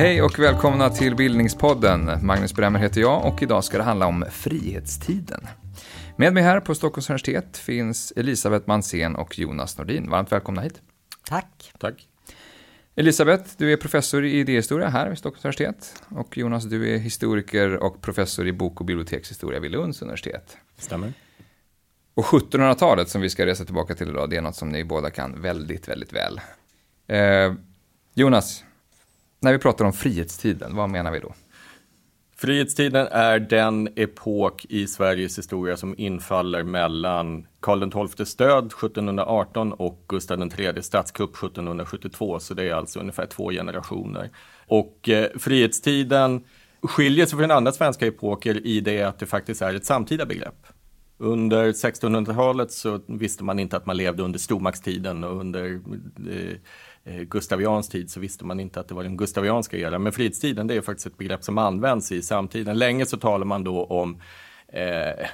Hej och välkomna till Bildningspodden. Magnus Bremmer heter jag och idag ska det handla om frihetstiden. Med mig här på Stockholms universitet finns Elisabeth Mansén och Jonas Nordin. Varmt välkomna hit. Tack. Tack. Elisabeth, du är professor i idéhistoria här vid Stockholms universitet. Och Jonas, du är historiker och professor i bok och bibliotekshistoria vid Lunds universitet. Stämmer. Och 1700-talet som vi ska resa tillbaka till idag, det är något som ni båda kan väldigt, väldigt väl. Eh, Jonas, när vi pratar om frihetstiden, vad menar vi då? Frihetstiden är den epok i Sveriges historia som infaller mellan Karl XIIs död 1718 och Gustav III statskupp 1772. Så det är alltså ungefär två generationer. Och eh, frihetstiden skiljer sig från andra svenska epoker i det att det faktiskt är ett samtida begrepp. Under 1600-talet så visste man inte att man levde under stormaktstiden och under eh, eh Gustavians tid så visste man inte att det var den gustavianska eran. Men frihetstiden det är faktiskt ett begrepp som används i samtiden. Länge så talar man då om eh,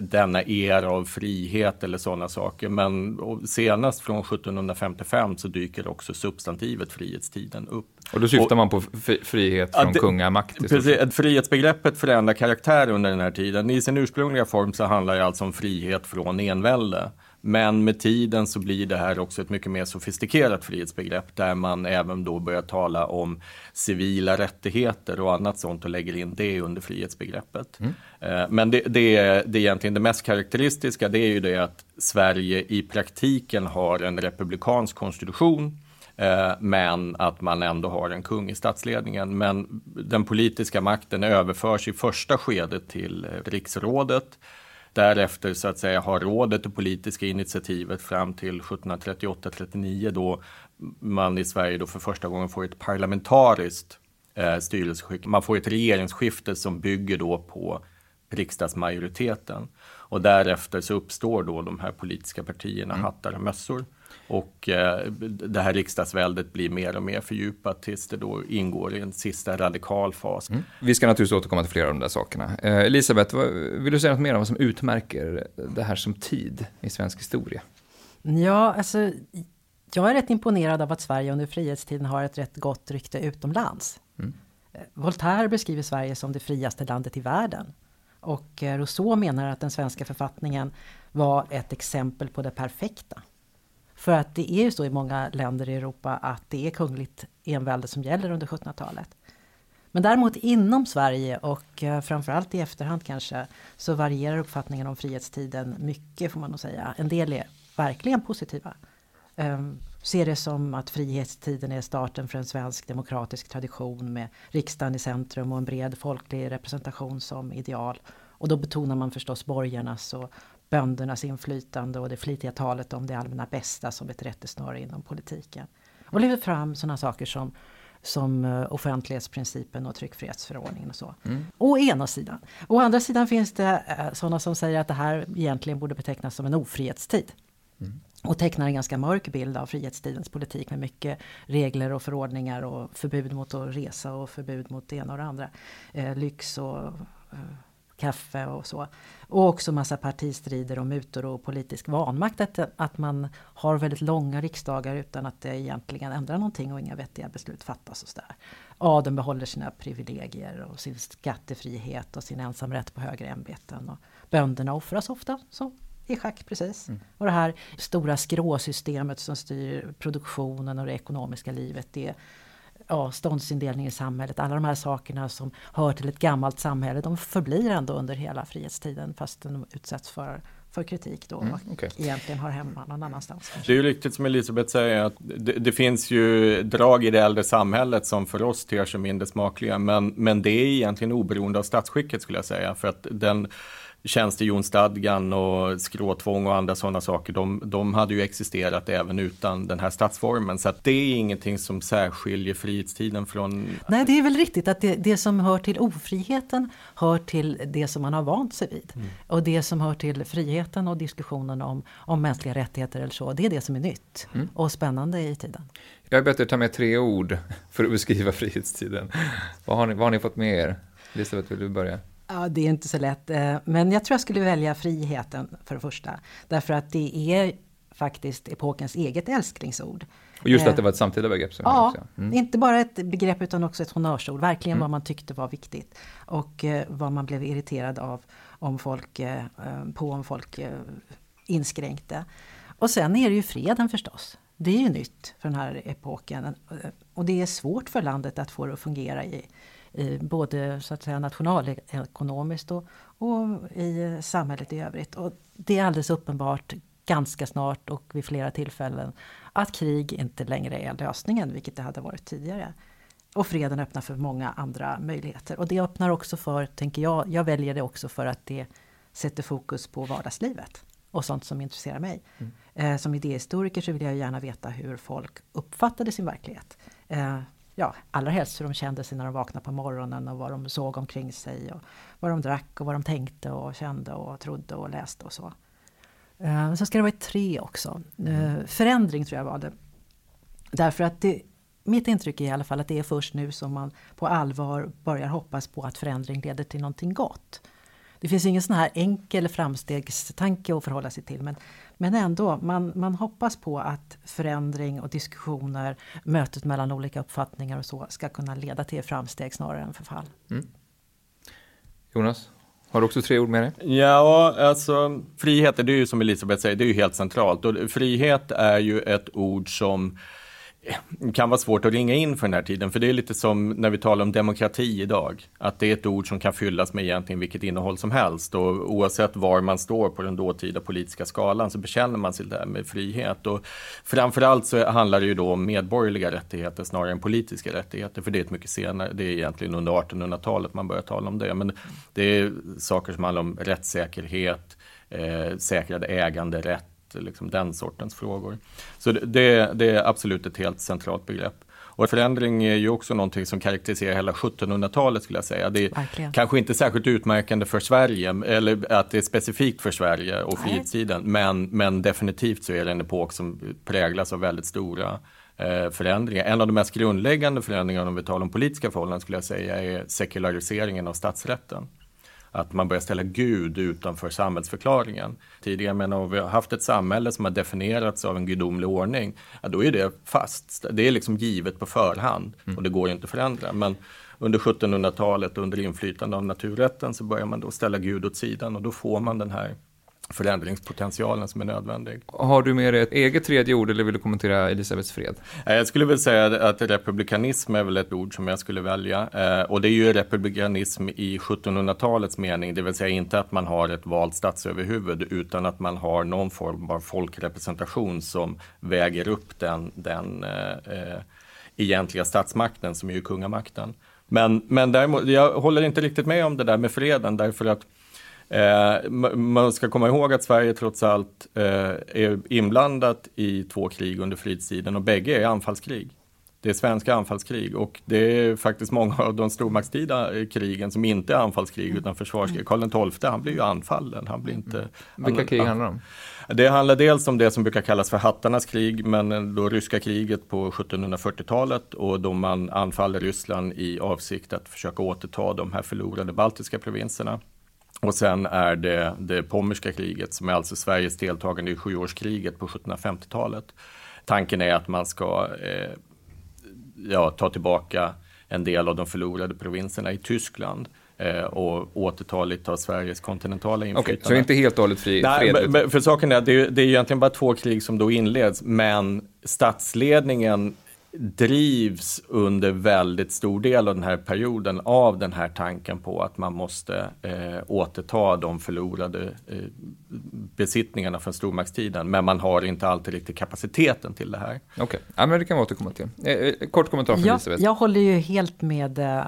denna era av frihet eller sådana saker. Men senast från 1755 så dyker också substantivet frihetstiden upp. Och då syftar och, man på frihet från det, kungamakt? Precis, frihetsbegreppet förändrar karaktär under den här tiden. I sin ursprungliga form så handlar det alltså om frihet från envälde. Men med tiden så blir det här också ett mycket mer sofistikerat frihetsbegrepp där man även då börjar tala om civila rättigheter och annat sånt och lägger in det under frihetsbegreppet. Mm. Eh, men det, det, är, det är egentligen det mest karaktäristiska, det är ju det att Sverige i praktiken har en republikansk konstitution men att man ändå har en kung i statsledningen. Men den politiska makten överförs i första skedet till eh, riksrådet Därefter så att säga har rådet det politiska initiativet fram till 1738-39 då man i Sverige då för första gången får ett parlamentariskt eh, styrelseskick. Man får ett regeringsskifte som bygger då på riksdagsmajoriteten. Och därefter så uppstår då de här politiska partierna, mm. hattar och mössor. Och eh, det här riksdagsväldet blir mer och mer fördjupat tills det då ingår i en sista radikal fas. Mm. Vi ska naturligtvis återkomma till flera av de där sakerna. Eh, Elisabeth, vill du säga något mer om vad som utmärker det här som tid i svensk historia? Ja, alltså jag är rätt imponerad av att Sverige under frihetstiden har ett rätt gott rykte utomlands. Mm. Eh, Voltaire beskriver Sverige som det friaste landet i världen. Och eh, Rousseau menar att den svenska författningen var ett exempel på det perfekta. För att det är ju så i många länder i Europa att det är kungligt envälde som gäller under 1700-talet. Men däremot inom Sverige och eh, framförallt i efterhand kanske så varierar uppfattningen om frihetstiden mycket får man nog säga. En del är verkligen positiva. Um, ser det som att frihetstiden är starten för en svensk demokratisk tradition med riksdagen i centrum och en bred folklig representation som ideal. Och då betonar man förstås borgarnas och böndernas inflytande och det flitiga talet om det allmänna bästa som ett rättesnöre inom politiken. Och lyfter fram sådana saker som som eh, offentlighetsprincipen och tryckfrihetsförordningen och så. Mm. Å ena sidan. Å andra sidan finns det eh, sådana som säger att det här egentligen borde betecknas som en ofrihetstid. Mm. Och tecknar en ganska mörk bild av frihetstidens politik med mycket regler och förordningar och förbud mot att resa och förbud mot det ena och det andra. Eh, lyx och eh, kaffe och så. Och också massa partistrider och mutor och politisk vanmakt. Att, att man har väldigt långa riksdagar utan att det egentligen ändrar någonting och inga vettiga beslut fattas. Och så där. Adeln behåller sina privilegier och sin skattefrihet och sin ensamrätt på högre ämbeten. Och bönderna offras ofta så i schack precis. Mm. Och det här stora skråsystemet som styr produktionen och det ekonomiska livet. Det ja, ståndsindelning i samhället, alla de här sakerna som hör till ett gammalt samhälle, de förblir ändå under hela frihetstiden fast de utsätts för för kritik då mm, okay. och egentligen har hemma någon annanstans. Det är ju riktigt som Elisabeth säger att det, det, finns ju drag i det äldre samhället som för oss ter sig mindre smakliga men, men det är egentligen oberoende av statsskicket skulle jag säga för att den tjänstehjonsstadgan och skråtvång och andra sådana saker, de, de hade ju existerat även utan den här statsformen. Så att det är ingenting som särskiljer frihetstiden från... Nej, det är väl riktigt att det, det som hör till ofriheten hör till det som man har vant sig vid. Mm. Och det som hör till friheten och diskussionen om, om mänskliga rättigheter eller så, det är det som är nytt mm. och spännande i tiden. Jag bett er ta med tre ord för att beskriva frihetstiden. Vad har ni, vad har ni fått med er? Elisabeth, vill du börja? Ja, det är inte så lätt. Eh, men jag tror jag skulle välja friheten för det första. Därför att det är faktiskt epokens eget älsklingsord. Och just att det var ett samtida begrepp? ja, mm. inte bara ett begrepp utan också ett honnörsord. Verkligen mm. vad man tyckte var viktigt. Och eh, vad man blev irriterad av om folk, eh, på om folk inskränkte. Och sen är det ju freden förstås. Det är ju nytt för den här epoken. Och det är svårt för landet att få det att fungera i, i både så att säga nationalekonomiskt och, och i samhället i övrigt. Och det är alldeles uppenbart ganska snart och vid flera tillfällen att krig inte längre är lösningen, vilket det hade varit tidigare. Och freden öppnar för många andra möjligheter. Och det öppnar också för, tänker jag, jag väljer det också för att det sätter fokus på vardagslivet och sånt som intresserar mig. Mm. Eh, som idéhistoriker så vill jag gärna veta hur folk uppfattade sin verklighet. Eh, ja, allra helst hur de kände sig när de vaknade på morgonen och vad de såg omkring sig. Och vad de drack och vad de tänkte och kände och trodde och läste och så. Eh, så ska det vara tre också. Eh, förändring tror jag var det. Därför att det, mitt intryck är i alla fall att det är först nu som man på allvar börjar hoppas på att förändring leder till någonting gott. Det finns ingen sån här enkel framstegstanke att förhålla sig till men, men ändå, man, man hoppas på att förändring och diskussioner, mötet mellan olika uppfattningar och så ska kunna leda till framsteg snarare än förfall. Mm. Jonas? Har du också tre ord med dig? Ja, alltså frihet, det är ju som Elisabeth säger, det är ju helt centralt. Och frihet är ju ett ord som kan vara svårt att ringa in för den här tiden, för det är lite som när vi talar om demokrati idag, att det är ett ord som kan fyllas med egentligen vilket innehåll som helst. Och oavsett var man står på den dåtida politiska skalan så bekänner man sig där med frihet. Och framförallt så handlar det ju då om medborgerliga rättigheter snarare än politiska rättigheter, för det är ett mycket senare, det är egentligen under 1800-talet man börjar tala om det, men det är saker som handlar om rättssäkerhet, eh, säkrad äganderätt, liksom den sortens frågor. Så det, det är absolut ett helt centralt begrepp. Och förändring är ju också någonting som karaktäriserar hela 1700-talet skulle jag säga. Det är Verkligen. kanske inte särskilt utmärkande för Sverige, eller att det är specifikt för Sverige och frihetstiden, men, men definitivt så är det en epok som präglas av väldigt stora eh, förändringar. En av de mest grundläggande förändringarna om vi talar om politiska förhållanden skulle jag säga är sekulariseringen av statsrätten att man börjar ställa Gud utanför samhällsförklaringen. Tidigare, men om vi har haft ett samhälle som har definierats av en gudomlig ordning, ja, då är det fast. Det är liksom givet på förhand och det går inte att förändra. Men under 1700-talet under inflytande av naturrätten så börjar man då ställa Gud åt sidan och då får man den här förändringspotentialen som är nödvändig. Har du med dig ett eget tredje ord eller vill du kommentera Elisabeths fred? Jag skulle väl säga att republikanism är väl ett ord som jag skulle välja. Eh, och det är ju republikanism i 1700-talets mening, det vill säga inte att man har ett valt statsöverhuvud utan att man har någon form av folkrepresentation som väger upp den, den eh, eh egentliga statsmakten som är ju kungamakten. Men, men däremot, jag håller inte riktigt med om det där med freden därför att Eh, man ska komma ihåg att Sverige trots allt eh, är inblandat i två krig under fredstiden och bägge är anfallskrig. Det är svenska anfallskrig och det är faktiskt många av de stormaktstida eh, krigen som inte är anfallskrig utan försvarskrig. Karl XII han blir ju anfallen. Han blir inte, mm. Vilka krig handlar det om? Det handlar dels om det som brukar kallas för hattarnas krig, men då ryska kriget på 1740-talet och då man anfaller Ryssland i avsikt att försöka återta de här förlorade baltiska provinserna. Och sen är det det pommerska kriget som är alltså Sveriges deltagande i sjuårskriget på 1750-talet. Tanken är att man ska eh, ja, ta tillbaka en del av de förlorade provinserna i Tyskland eh, och återta lite av Sveriges kontinentala inflytande. Okay, så inte helt och hållet fri, Nej, för saken är det, det är egentligen bara två krig som då inleds, men statsledningen drivs under väldigt stor del av den här perioden av den här tanken på att man måste eh, återta de förlorade eh, besittningarna från stormaktstiden. Men man har inte alltid riktigt kapaciteten till det här. Okej, okay. ja, men det kan vi återkomma till. Eh, eh kort kommentar från ja, Elisabeth. Jag håller ju helt med eh,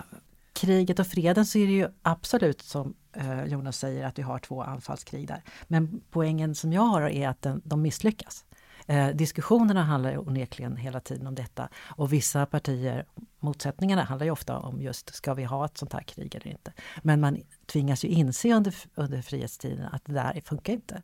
kriget och freden så är det ju absolut som eh, Jonas säger att vi har två anfallskrig där. Men poängen som jag har är att den, de misslyckas. Eh, diskussionerna handlar onekligen hela tiden om detta och vissa partier, motsättningarna handlar ju ofta om just ska vi ha ett sånt här krig eller inte. Men man tvingas ju inse under, under frihetstiden att det där funkar inte.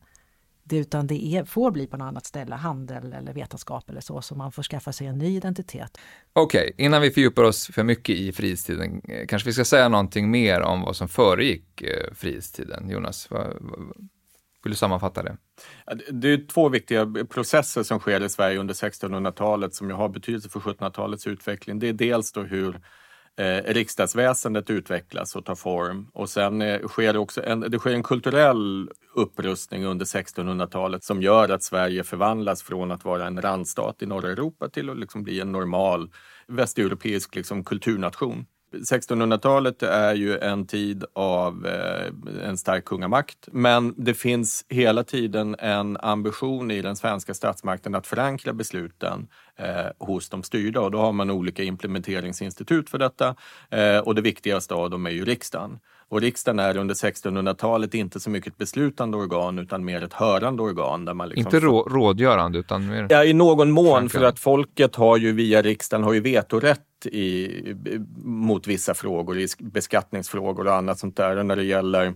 det, utan det är, får bli på något annat ställe, handel eller vetenskap eller så, så man får skaffa sig en ny identitet. Okej, okay, innan vi fördjupar oss för mycket i frihetstiden, eh, kanske vi ska säga någonting mer om vad som föregick eh, frihetstiden. Jonas, vad, vad, vill du sammanfatta det? Det är två viktiga processer som sker i Sverige under 1600-talet som har betydelse för 1700-talets utveckling. Det är dels då hur eh, riksdagsväsendet utvecklas och tar form. Och sen eh, sker också en, det sker en kulturell upprustning under 1600-talet som gör att Sverige förvandlas från att vara en randstat i norra Europa till att liksom bli en normal västeuropeisk liksom, kulturnation. 1600-talet är ju en tid av eh, en stark kungamakt, men det finns hela tiden en ambition i den svenska statsmakten att förankra besluten eh, hos de styrda och då har man olika implementeringsinstitut för detta eh, och det viktigaste av dem är ju riksdagen. Och riksdagen är under 1600-talet inte så mycket ett beslutande organ utan mer ett hörande organ. Där man liksom inte rå rådgörande utan mer... Ja, i någon mån för att folket har ju via riksdagen har ju vetorätt i, mot vissa frågor, i beskattningsfrågor och annat sånt där. Och när det gäller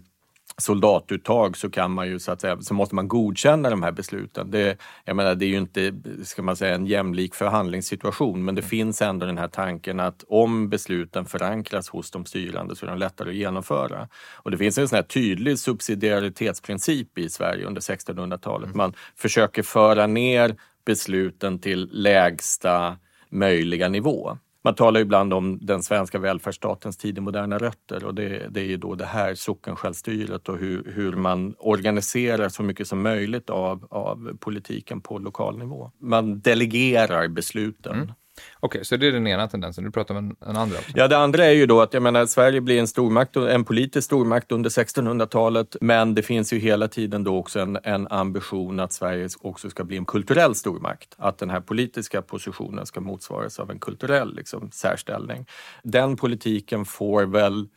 soldatuttag så kan man ju så att säga, så måste man godkänna de här besluten. Det, jag menar, det är ju inte, ska man säga, en jämlik förhandlingssituation, men det mm. finns ändå den här tanken att om besluten förankras hos de styrande så är de lättare att genomföra. Och det finns en sån här tydlig subsidiaritetsprincip i Sverige under 1600-talet. Mm. Man försöker föra ner besluten till lägsta möjliga nivå. Man talar ibland om den svenska välfärdsstatens tid i moderna rötter och det, det är ju då det här sockensjälvstyret och hur, hur man organiserar så mycket som möjligt av, av politiken på lokal nivå. Man delegerar besluten. Mm. Okej, okay, så det är den ena tendensen. Du pratar om en, en andra också. Ja, det andra är ju då att jag menar, Sverige blir en stormakt, en politisk stormakt under 1600-talet, men det finns ju hela tiden då också en, en ambition att Sverige också ska bli en kulturell stormakt. Att den här politiska positionen ska motsvaras av en kulturell liksom, särställning. Den politiken får väl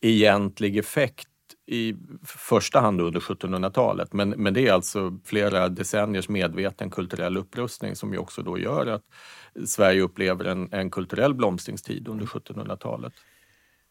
egentlig effekt i första hand under 1700-talet. Men, men det är alltså flera decenniers medveten kulturell upprustning som ju också då gör att Sverige upplever en, en kulturell blomstringstid under 1700-talet.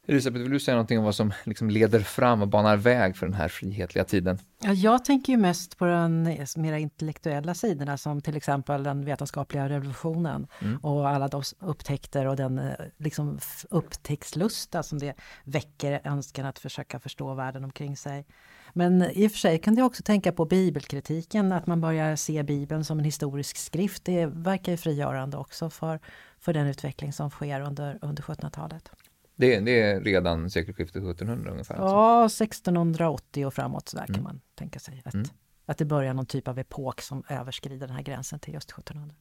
Elisabeth, vill du säga någonting om vad som liksom leder fram och banar väg för den här frihetliga tiden? Ja, jag tänker ju mest på den mer intellektuella sidorna som till exempel den vetenskapliga revolutionen mm. och alla de upptäckter och den eh, liksom upptäcktslusta som det väcker önskan att försöka förstå världen omkring sig. Men i och för sig kan jag också tänka på bibelkritiken, att man börjar se Bibeln som en historisk skrift. Det verkar ju frigörande också för, för den utveckling som sker under, under 1700-talet. Det, det, är redan sekelskiftet 1700 ungefär? Alltså. Ja, 1680 och framåt så där mm. kan man tänka sig. Att, mm. att det börjar någon typ av epok som överskrider den här gränsen till just 1700.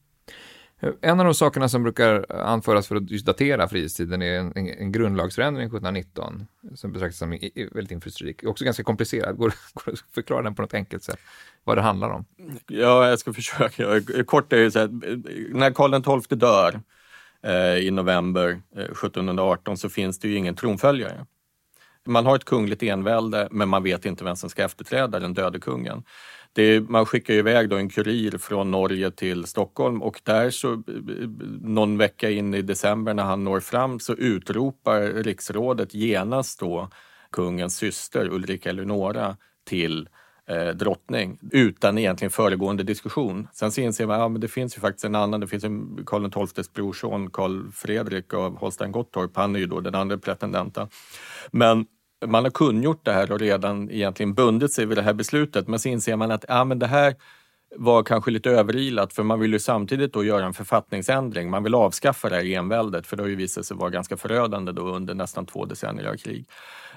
En av de sakerna som brukar anföras för att just datera frihetstiden är en, en, en grundlagsförändring 1719 som betraktas som väldigt inflytelserik. Också ganska komplicerad. Går, går att förklara den på något enkelt sätt? Vad det handlar om? Ja, jag ska försöka. Kort är det så här, när Karl XII dör Eh, i november eh, 1718 så finns det ju ingen tronföljare. Man har ett kungligt envälde, men man vet inte vem som ska efterträda den döde kungen. Det, man skickar iväg då en kurir från Norge till Stockholm och där så eh, någon vecka in i december när han når fram så utropar riksrådet genast då kungens syster Ulrika Eleonora till eh, drottning utan egentligen föregående diskussion. Sen så inser man att ja, det finns ju faktiskt en annan, det finns ju Karl XIIs brorson Karl Fredrik av Holstein-Gottorp, han är ju då den andra pretendenten. Men man har kungjort det här och redan egentligen bundit sig vid det här beslutet men så inser man att ja, men det här var kanske lite överilat för man vill ju samtidigt då göra en författningsändring. Man vill avskaffa det här enväldet för det har ju visat sig vara ganska förödande då under nästan två decennier av krig.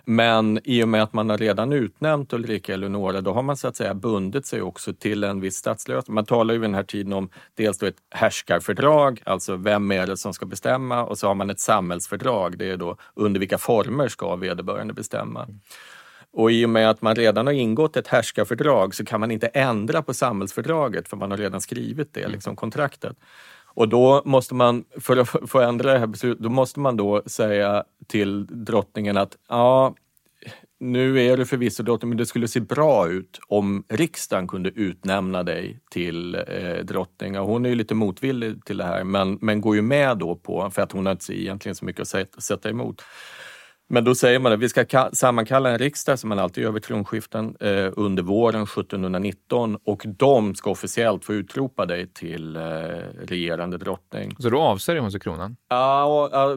Men i och med att man har redan utnämnt Ulrika Eleonora, då har man så att säga bundit sig också till en viss statslösning. Man talar ju vid den här tiden om dels då ett härskarfördrag, alltså vem är det som ska bestämma? Och så har man ett samhällsfördrag, det är då under vilka former ska vederbörande bestämma? Och i och med att man redan har ingått ett härskarfördrag så kan man inte ändra på samhällsfördraget för man har redan skrivit det, liksom kontraktet. Och då måste man, för att få ändra det här beslutet, då måste man då säga till drottningen att ja, nu är du förvisso drottning, men det skulle se bra ut om riksdagen kunde utnämna dig till eh, drottning. Och hon är ju lite motvillig till det här, men, men går ju med då på, för att hon har inte egentligen så mycket att sätta emot. Men då säger man att vi ska sammankalla en riksdag som man alltid gör vid tronskiften eh, under våren 1719 och de ska officiellt få utropa dig till eh, regerande drottning. Så då avsäger hon sig kronan? Ja, ja,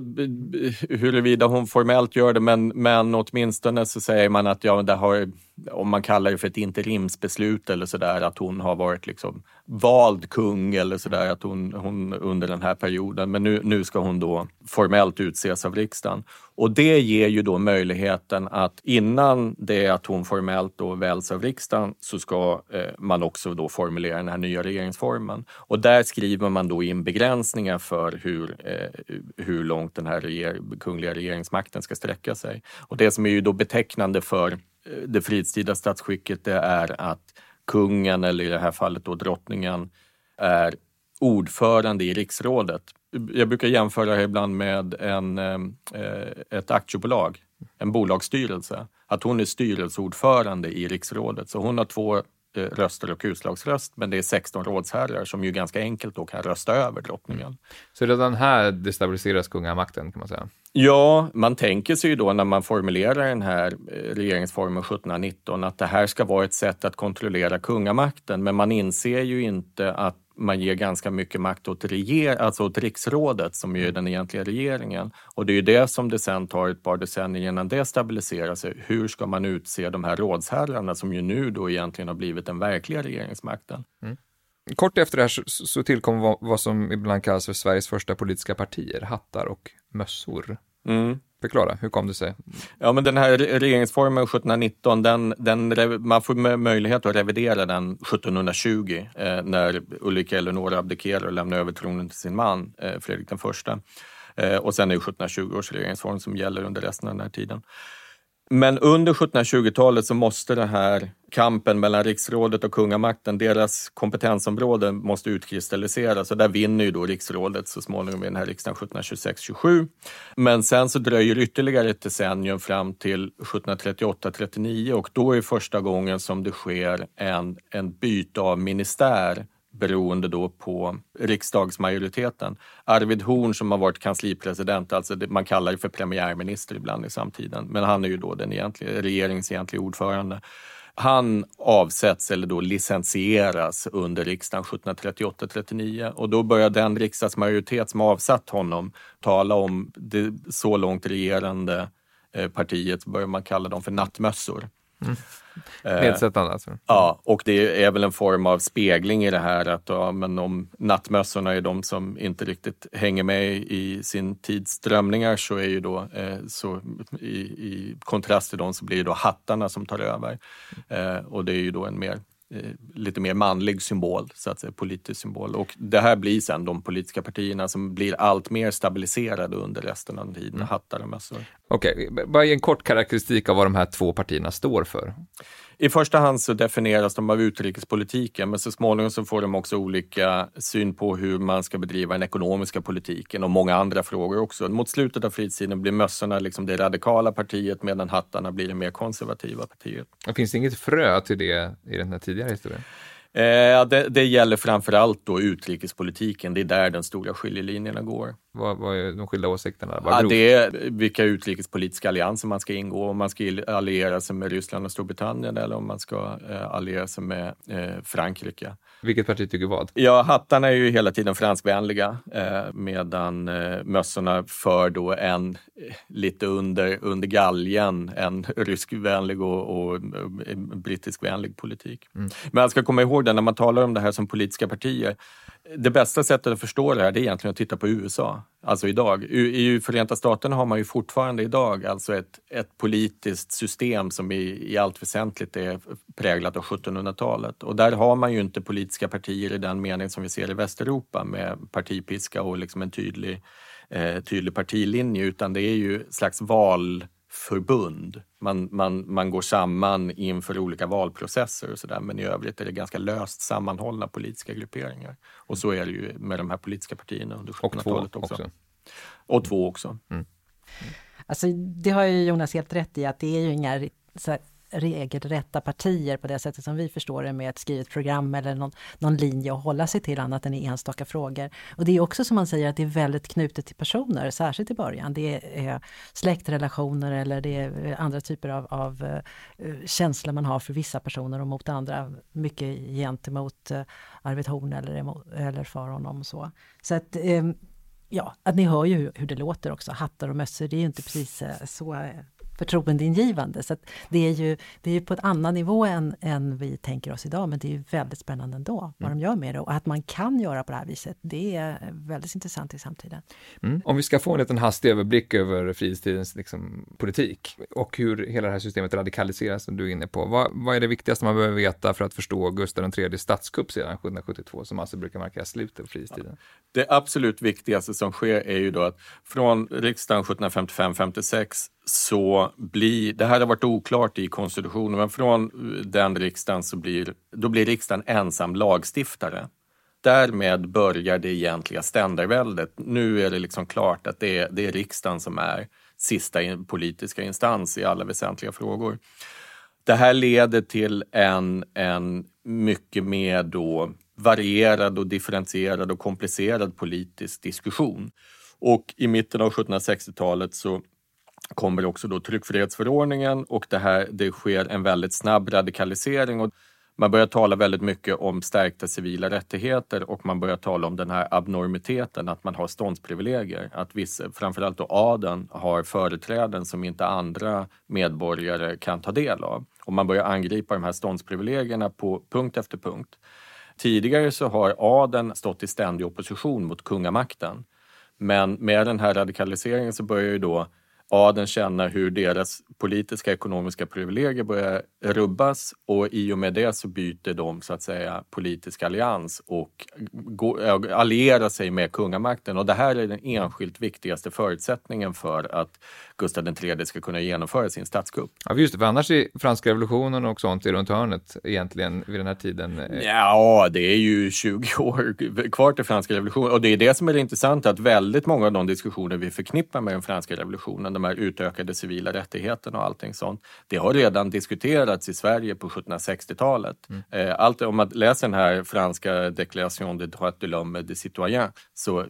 huruvida hon formellt gör det, men, men åtminstone så säger man att ja, det har, om man kallar det för ett interimsbeslut eller sådär, att hon har varit liksom vald kung eller sådär, att hon, hon under den här perioden, men nu, nu ska hon då formellt utses av riksdagen. Och det ger ju då möjligheten att innan det att hon formellt då väljs av riksdagen så ska eh, man också då formulera den här nya regeringsformen. Och där skriver man då in begränsningar för hur, eh, hur långt den här reger kungliga regeringsmakten ska sträcka sig. Och det som är ju då betecknande för Eh, det fridstida statsskicket det är att kungen, eller i det här fallet då drottningen, är ordförande i riksrådet jag brukar jämföra det ibland med en, eh, eh, ett aktiebolag, en bolagsstyrelse. Att hon är styrelseordförande i riksrådet, så hon har två röster och utslagsröst, men det är 16 rådsherrar som ju ganska enkelt då kan rösta över drottningen. Mm. Så redan här destabiliseras kungamakten kan man säga? Ja, man tänker sig ju då när man formulerar den här eh, regeringsformen 1719 att det här ska vara ett sätt att kontrollera kungamakten, men man inser ju inte att man ger ganska mycket makt åt, reger alltså åt riksrådet som ju är den egentliga regeringen. Och det är ju det som det sen tar ett par decennier innan det stabiliserar sig. Hur ska man utse de här rådsherrarna som ju nu då egentligen har blivit den verkliga regeringsmakten? Mm. Kort efter det här så, så tillkom vad, vad, som ibland kallas för Sveriges första politiska partier, hattar och mössor. Mm. Förklara, hur kom det sig? Ja, men den här regeringsformen 1719, den, den, man får möjlighet att revidera den 1720 eh, när Ulrika Eleonora abdikerar och lämnar över tronen till sin man eh, Fredrik den första. Eh, och sen är det 1720 års regeringsform som gäller under resten av den här tiden. Men under 1720-talet så måste den här kampen mellan riksrådet och kungamakten, deras kompetensområde måste utkristalliseras och där vinner ju då riksrådet så småningom i den här riksdagen 1726-27. Men sen så dröjer ytterligare ett decennium fram till 1738-39 och då är första gången som det sker en, en byte av ministär beroende då på riksdagsmajoriteten. Arvid Horn som har varit kanslipresident, alltså det, man kallar det för premiärminister ibland i samtiden, men han är ju då den egentliga, regeringens egentliga ordförande. Han avsätts eller då licensieras under riksdagen 1738-39 och då börjar den riksdagsmajoritet som avsatt honom tala om det så långt regerande eh, partiet, börjar man kalla dem för nattmössor. Mm. Nedsättande alltså? Ja, och det är väl en form av spegling i det här att ja, men om nattmössorna är de som inte riktigt hänger med i sin tids strömningar så är ju då eh, så i, i, kontrast till dem så blir det då hattarna som tar över. Eh, och det är ju då en mer lite mer manlig symbol, så att säga, politisk symbol. Och det här blir sen de politiska partierna som blir allt mer stabiliserade under resten av tiden, mm. hattar och mössor. Okej, okay. bara ge en kort karaktäristik av vad de här två partierna står för. I första hand så definieras de av utrikespolitiken men så småningom så får de också olika syn på hur man ska bedriva den ekonomiska politiken och många andra frågor också. Mot slutet av fritiden blir mössorna liksom det radikala partiet medan hattarna blir det mer konservativa partiet. Finns det inget frö till det i den här tidigare historien? Eh, det, det gäller framförallt då utrikespolitiken. Det är där den stora skiljelinjerna går. Vad, vad är de skilda åsikterna? Ja, det är vilka utrikespolitiska allianser man ska ingå. Om man ska alliera sig med Ryssland och Storbritannien eller om man ska eh, alliera sig med eh, Frankrike. Vilket parti tycker vad? Ja, hattarna är ju hela tiden franskvänliga eh, medan mössorna för då en lite under, under galgen, en ryskvänlig och, och brittiskvänlig politik. Mm. Men man ska komma ihåg det när man talar om det här som politiska partier. Det bästa sättet att förstå det här det är egentligen att titta på USA. Alltså idag. I Förenta Staterna har man ju fortfarande idag alltså ett, ett politiskt system som i, i allt väsentligt är präglat av 1700-talet. Och där har man ju inte politiska partier i den mening som vi ser i Västeuropa med partipiska och liksom en tydlig, eh, tydlig partilinje, utan det är ju slags val förbund. Man, man, man går samman inför olika valprocesser och sådär men i övrigt är det ganska löst sammanhållna politiska grupperingar. Och så är det ju med de här politiska partierna under 1700-talet också. också. Och två också. Mm. Alltså det har ju Jonas helt rätt i att det är ju inga så här, regelrätta partier på det sättet som vi förstår det med ett skrivet program eller någon, någon linje att hålla sig till annat än i enstaka frågor. Och det är också som man säger att det är väldigt knutet till personer, särskilt i början. Det är eh, släktrelationer eller det är eh, andra typer av, av eh, känslor man har för vissa personer och mot andra. Mycket gentemot Arvid Horn eller, eller för honom och så. Så att ja, att ni hör ju hur det låter också. Hattar och mössor, det är ju inte precis så förtroendeingivande. Så det är ju det är på en annan nivå än, än vi tänker oss idag, men det är ju väldigt spännande ändå vad mm. de gör med det. Och att man kan göra på det här viset, det är väldigt intressant i samtiden. Mm. Om vi ska få en liten hastig överblick över frihetstidens liksom, politik och hur hela det här systemet radikaliseras, som du är inne på. Vad, vad är det viktigaste man behöver veta för att förstå Gustav III statskupp sedan 1772, som alltså brukar markera slutet på frihetstiden? Det absolut viktigaste som sker är ju då att från riksdagen 1755-56 så blir, det här har varit oklart i konstitutionen, men från den riksdagen så blir, då blir riksdagen ensam lagstiftare. Därmed börjar det egentliga ständerväldet. Nu är det liksom klart att det är, det är riksdagen som är sista politiska instans i alla väsentliga frågor. Det här leder till en, en mycket mer då varierad och differentierad och komplicerad politisk diskussion. Och i mitten av 1760-talet så kommer också då tryckfrihetsförordningen och det, här, det sker en väldigt snabb radikalisering. Och man börjar tala väldigt mycket om stärkta civila rättigheter och man börjar tala om den här abnormiteten, att man har ståndsprivilegier. Att vissa, framförallt då adeln, har företräden som inte andra medborgare kan ta del av. Och man börjar angripa de här ståndsprivilegierna på punkt efter punkt. Tidigare så har adeln stått i ständig opposition mot kungamakten. Men med den här radikaliseringen så börjar ju då adeln känna hur deras politiska ekonomiska privilegier börjar rubbas och i och med det så byter de så att säga politisk allians och allierar sig med kungamakten. Och det här är den enskilt viktigaste förutsättningen för att Gustav III ska kunna genomföra sin statskupp. Ja, just det, för annars är franska revolutionen och sånt är runt hörnet egentligen vid den här tiden. Eh, ja, det är ju 20 år kvar till franska revolutionen och det är det som är det intressanta att väldigt många av de diskussioner vi förknippar med den franska revolutionen, de här utökade civila rättigheterna och allting sånt, det har redan diskuterats i Sverige på 1760-talet. Mm. Eh, allt, om man läser den här franska Déclaration des droits de l'homme des citoyens så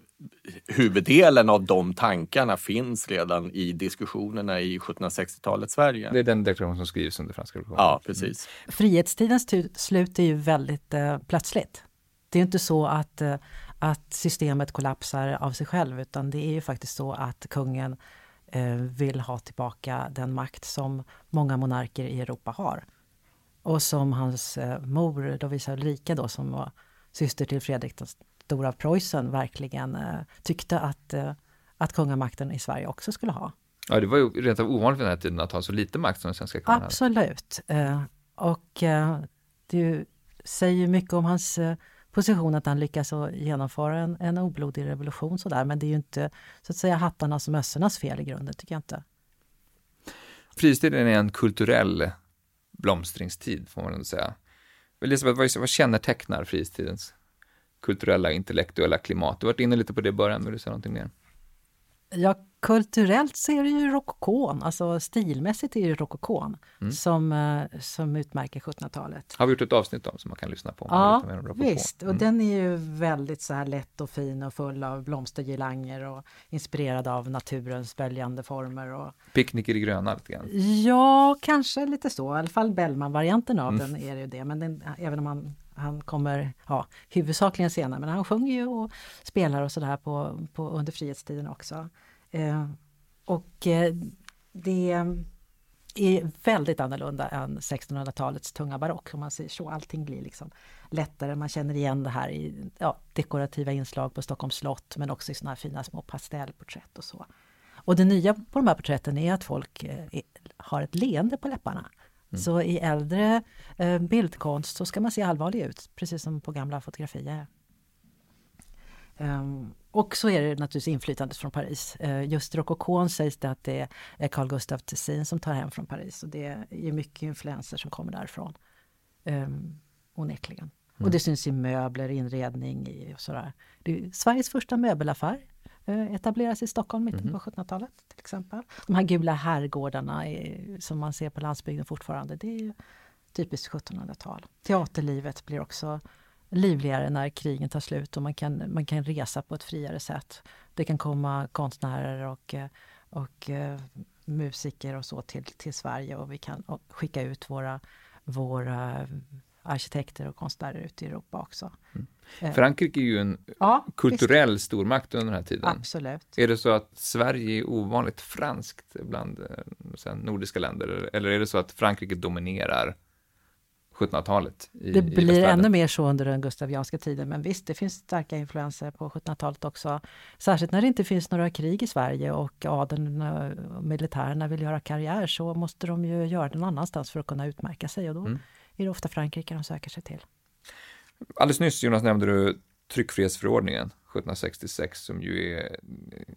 huvuddelen av de tankarna finns redan i diskussionerna i 1760-talets Sverige. Det är den deklaration som skrivs under franska revolutionen. Ja, precis. Mm. Frihetstidens slut är ju väldigt eh, plötsligt. Det är inte så att, eh, att systemet kollapsar av sig själv utan det är ju faktiskt så att kungen vill ha tillbaka den makt som många monarker i Europa har. Och som hans eh, mor Lovisa Ulrika då som var syster till Fredrik den stora av Preussen verkligen eh, tyckte att, eh, att kungamakten i Sverige också skulle ha. Ja, det var ju rent av ovanligt vid den här tiden att ha så lite makt som den svenska kungen Absolut. Eh, och eh, det säger mycket om hans eh, position att han lyckas genomföra en, en oblodig revolution sådär. Men det är ju inte så att säga hattarnas och mössornas fel i grunden, tycker jag inte. Frihetstiden är en kulturell blomstringstid, får man ändå säga. Elisabeth, vad, vad kännetecknar frihetstidens kulturella, intellektuella klimat? Du har varit inne lite på det i början, vill du säga någonting mer? Ja, kulturellt så är det ju rokokon, alltså stilmässigt är det rokokon mm. som, eh, som utmärker 1700-talet. Har vi gjort ett avsnitt om som man kan lyssna på? Ja, visst. Och mm. den är ju väldigt så här lätt och fin och full av blomstergirlanger och inspirerad av naturens böljande former. Och... Picknick i det gröna lite grann? Ja, kanske lite så. I alla fall Bellman-varianten av mm. den är det ju det. Men den, även om man han kommer ja, huvudsakligen senare, men han sjunger ju och spelar och sådär på, på, under frihetstiden också. Eh, och eh, det är väldigt annorlunda än 1600-talets tunga barock om man säger så. Allting blir liksom lättare. Man känner igen det här i ja, dekorativa inslag på Stockholms slott men också i sådana här fina små pastellporträtt och så. Och det nya på de här porträtten är att folk eh, har ett leende på läpparna. Mm. Så i äldre eh, bildkonst så ska man se allvarlig ut, precis som på gamla fotografier. Um, och så är det naturligtvis inflytandet från Paris. Uh, just rokokon sägs det att det är Carl Gustaf Tessin som tar hem från Paris. Och det är mycket influenser som kommer därifrån. Um, onekligen. Mm. Och det syns i möbler, inredning i och sådär. Det är Sveriges första möbelaffär etableras i Stockholm mitten mm. på 1700-talet till exempel. De här gula herrgårdarna är, som man ser på landsbygden fortfarande, det är typiskt 1700-tal. Teaterlivet blir också livligare när krigen tar slut och man kan, man kan resa på ett friare sätt. Det kan komma konstnärer och, och uh, musiker och så till, till Sverige och vi kan skicka ut våra, våra arkitekter och konstnärer ute i Europa också. Mm. Eh. Frankrike är ju en ja, kulturell visst. stormakt under den här tiden. Absolut. Är det så att Sverige är ovanligt franskt bland eh, nordiska länder eller är det så att Frankrike dominerar 1700-talet. det blir ännu mer så under den gustavianska tiden, men visst, det finns starka influenser på 1700-talet också. Särskilt när det inte finns några krig i Sverige och adeln och militärerna vill göra karriär så måste de ju göra det någon annanstans för att kunna utmärka sig och då mm. Är det ofta Frankrike de söker sig till. Alldeles nyss Jonas nämnde du tryckfrihetsförordningen 1766 som ju är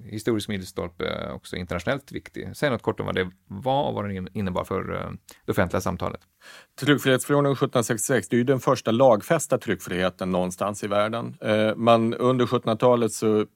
historisk milstolpe också internationellt viktig. Säg något kort om vad det var och vad den innebar för eh, det offentliga samtalet. Tryckfrihetsförordningen 1766, det är ju den första lagfästa tryckfriheten någonstans i världen. Eh, man, under 1700-talet så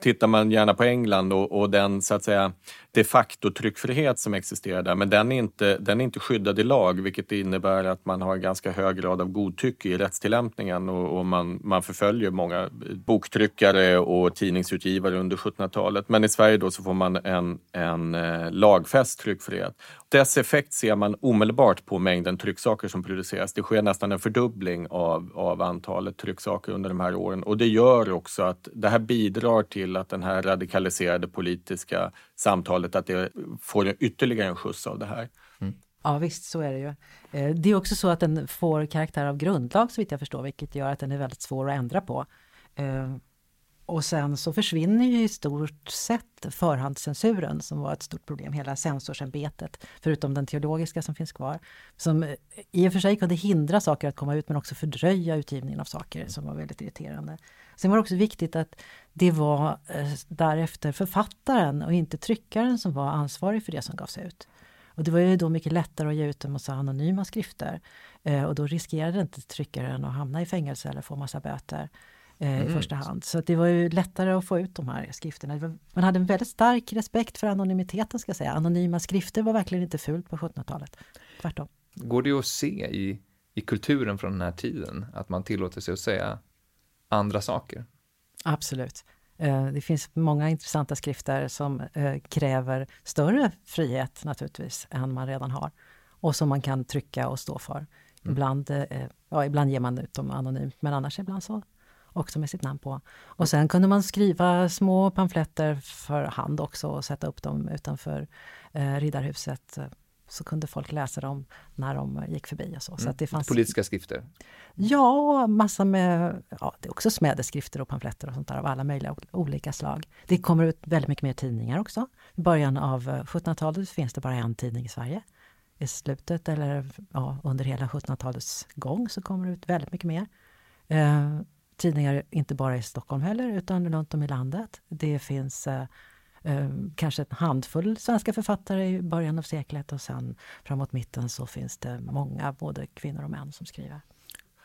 tittar man gärna på England och, och, den så att säga de facto tryckfrihet som existerar där, men den är, inte, den är inte skyddad i lag, vilket innebär att man har en ganska hög grad av godtycke i rättstillämpningen och, och man, man förföljer många boktryckare och tidningsutgivare under 1700-talet. Men i Sverige då så får man en, en eh, lagfäst tryckfrihet. Dess effekt ser man omedelbart på mängden trycksaker som produceras. Det sker nästan en fördubbling av, av antalet trycksaker under de här åren och det gör också att det här bidrar till att den här radikaliserade politiska samtalet, att det får ytterligare en skjuts av det här. Mm. Ja visst, så är det ju. Eh, det är också så att den får karaktär av grundlag så vitt jag förstår, vilket gör att den är väldigt svår att ändra på. Och sen så försvinner ju i stort sett förhandscensuren som var ett stort problem, hela censorsämbetet, förutom den teologiska som finns kvar. Som eh, i och för sig kunde hindra saker att komma ut men också fördröja utgivningen av saker som var väldigt irriterande. Sen var det också viktigt att det var eh, därefter författaren och inte tryckaren som var ansvarig för det som gavs ut. Och det var ju då mycket lättare att ge ut en massa anonyma skrifter. Eh, och då riskerade inte tryckaren att hamna i fängelse eller få massa böter eh, mm. i första hand. Så det var ju lättare att få ut de här skrifterna. man hade en väldigt stark respekt för anonymiteten ska jag säga. Anonyma skrifter var verkligen inte fult på 1700-talet. Tvärtom. Går det att se i, i kulturen från den här tiden att man tillåter sig att säga andra saker? Absolut. Eh, det finns många intressanta skrifter som eh, kräver större frihet naturligtvis än man redan har och som man kan trycka och stå för. Mm. Ibland, eh, ja, ibland ger man ut dem anonymt men annars ibland så också med sitt namn på. Och sen kunde man skriva små pamfletter för hand också och sätta upp dem utanför eh, Riddarhuset. Så kunde folk läsa dem när de gick förbi och så. Mm. så det fanns... Politiska skrifter? Ja, massa med, ja, det är också smädeskrifter och pamfletter och sånt där av alla möjliga olika slag. Det kommer ut väldigt mycket mer tidningar också. I början av 1700-talet eh, finns det bara en tidning i Sverige. I slutet eller ja, under hela 1700-talets gång så kommer det ut väldigt mycket mer. Eh, tidningar inte bara i Stockholm heller, utan runt om i landet. Det finns eh, eh, kanske en handfull svenska författare i början av seklet och sen framåt mitten så finns det många, både kvinnor och män, som skriver.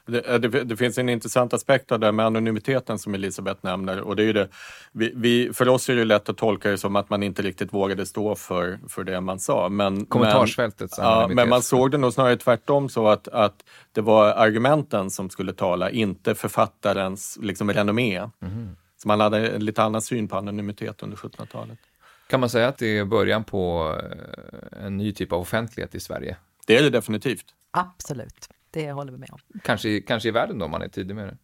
Det, det, det, finns en intressant aspekt av det med anonymiteten som Elisabeth nämner. Och det är det, vi, vi, för oss är det lätt att tolka det som att man inte riktigt vågade stå för, för det man sa. Men, Kommentarsfältets men, ja, men man såg det nog snarare tvärtom så att, att det var argumenten som skulle tala, inte författarens liksom, renommé. Mm. Så man hade en lite annan syn på anonymitet under 1700-talet. Kan man säga att det är början på eh, en ny typ av offentlighet i Sverige? Det är det definitivt. Absolut. Det håller vi med om. Kanske, kanske i världen då, om man är tidig med det?